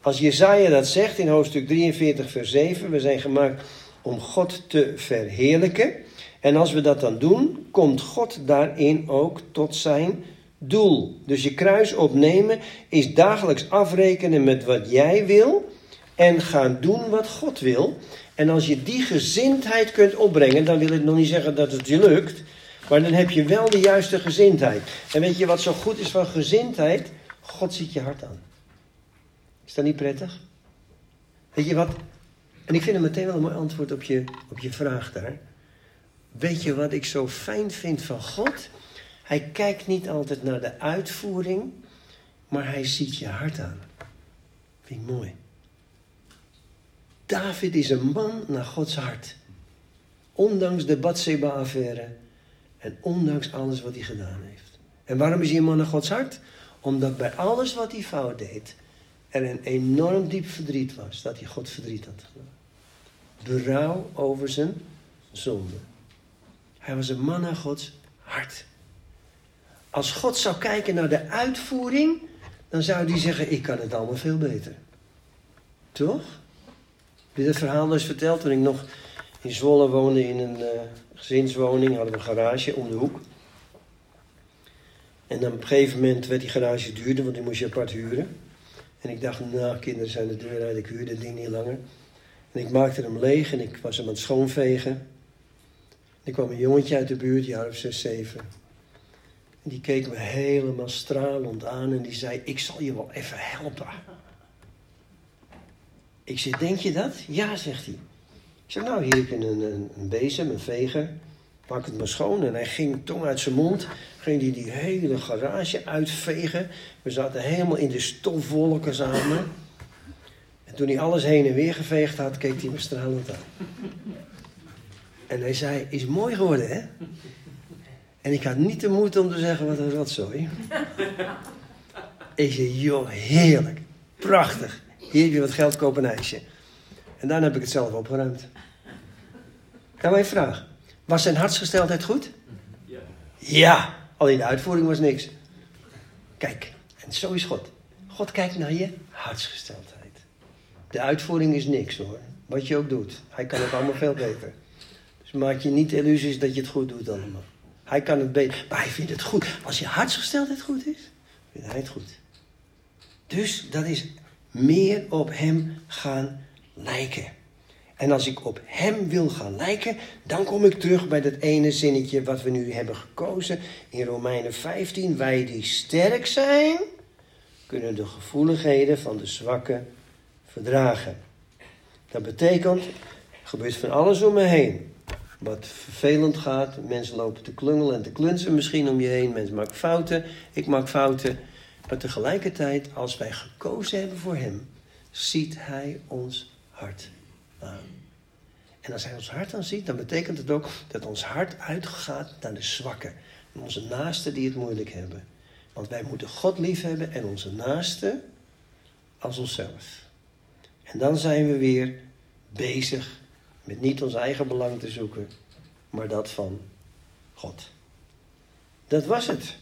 [SPEAKER 1] als Jezaja dat zegt in hoofdstuk 43, vers 7, we zijn gemaakt om God te verheerlijken. En als we dat dan doen, komt God daarin ook tot zijn doel. Dus je kruis opnemen is dagelijks afrekenen met wat jij wil en gaan doen wat God wil. En als je die gezindheid kunt opbrengen, dan wil ik nog niet zeggen dat het je lukt, maar dan heb je wel de juiste gezindheid. En weet je wat zo goed is van gezindheid? God ziet je hart aan. Is dat niet prettig? Weet je wat? En ik vind het meteen wel een mooi antwoord op je, op je vraag daar. Weet je wat ik zo fijn vind van God? Hij kijkt niet altijd naar de uitvoering, maar hij ziet je hart aan. Vind ik mooi. David is een man naar Gods hart. Ondanks de Bathseba-affaire en ondanks alles wat hij gedaan heeft. En waarom is hij een man naar Gods hart? Omdat bij alles wat hij fout deed, er een enorm diep verdriet was. Dat hij God verdriet had gedaan. Berouw over zijn zonde. Hij was een man naar Gods hart. Als God zou kijken naar de uitvoering, dan zou hij zeggen: Ik kan het allemaal veel beter. Toch? Heb verhaal eens verteld toen ik nog in Zwolle woonde in een uh, gezinswoning, hadden we een garage om de hoek. En dan op een gegeven moment werd die garage duurder, want die moest je apart huren. En ik dacht, nou, kinderen zijn de deur uit, ik huur dat ding niet langer. En ik maakte hem leeg en ik was hem aan het schoonvegen. En er kwam een jongetje uit de buurt, jaar of zes, zeven. En die keek me helemaal stralend aan en die zei, ik zal je wel even helpen. Ik zeg, denk je dat? Ja, zegt hij. Zeg, nou, hier heb je een, een, een bezem, een veger. Maak het maar schoon. En hij ging tong uit zijn mond. Ging hij die hele garage uitvegen. We zaten helemaal in de stofwolken samen. En toen hij alles heen en weer geveegd had, keek hij me stralend aan. En hij zei, is mooi geworden, hè? En ik had niet de moed om te zeggen, wat een rotzooi. Ik zei, joh, heerlijk. Prachtig. Hier heb je wat geld, koop een ijsje. En dan heb ik het zelf opgeruimd. Nou, mijn vraag. Was zijn hartsgesteldheid goed? Ja. Ja, alleen de uitvoering was niks. Kijk, en zo is God. God kijkt naar je hartsgesteldheid. De uitvoering is niks hoor. Wat je ook doet. Hij kan het allemaal veel beter. Dus maak je niet illusies dat je het goed doet allemaal. Hij kan het beter. Maar hij vindt het goed. Als je hartsgesteldheid goed is, vindt hij het goed. Dus dat is meer op hem gaan lijken. En als ik op hem wil gaan lijken, dan kom ik terug bij dat ene zinnetje wat we nu hebben gekozen in Romeinen 15. Wij die sterk zijn, kunnen de gevoeligheden van de zwakke verdragen. Dat betekent, gebeurt van alles om me heen. Wat vervelend gaat, mensen lopen te klungelen en te klunsen misschien om je heen. Mensen maken fouten, ik maak fouten. Maar tegelijkertijd, als wij gekozen hebben voor Hem, ziet Hij ons hart aan. En als Hij ons hart aan ziet, dan betekent het ook dat ons hart uitgaat naar de zwakken. Onze naasten die het moeilijk hebben. Want wij moeten God lief hebben en onze naasten als onszelf. En dan zijn we weer bezig met niet ons eigen belang te zoeken, maar dat van God. Dat was het.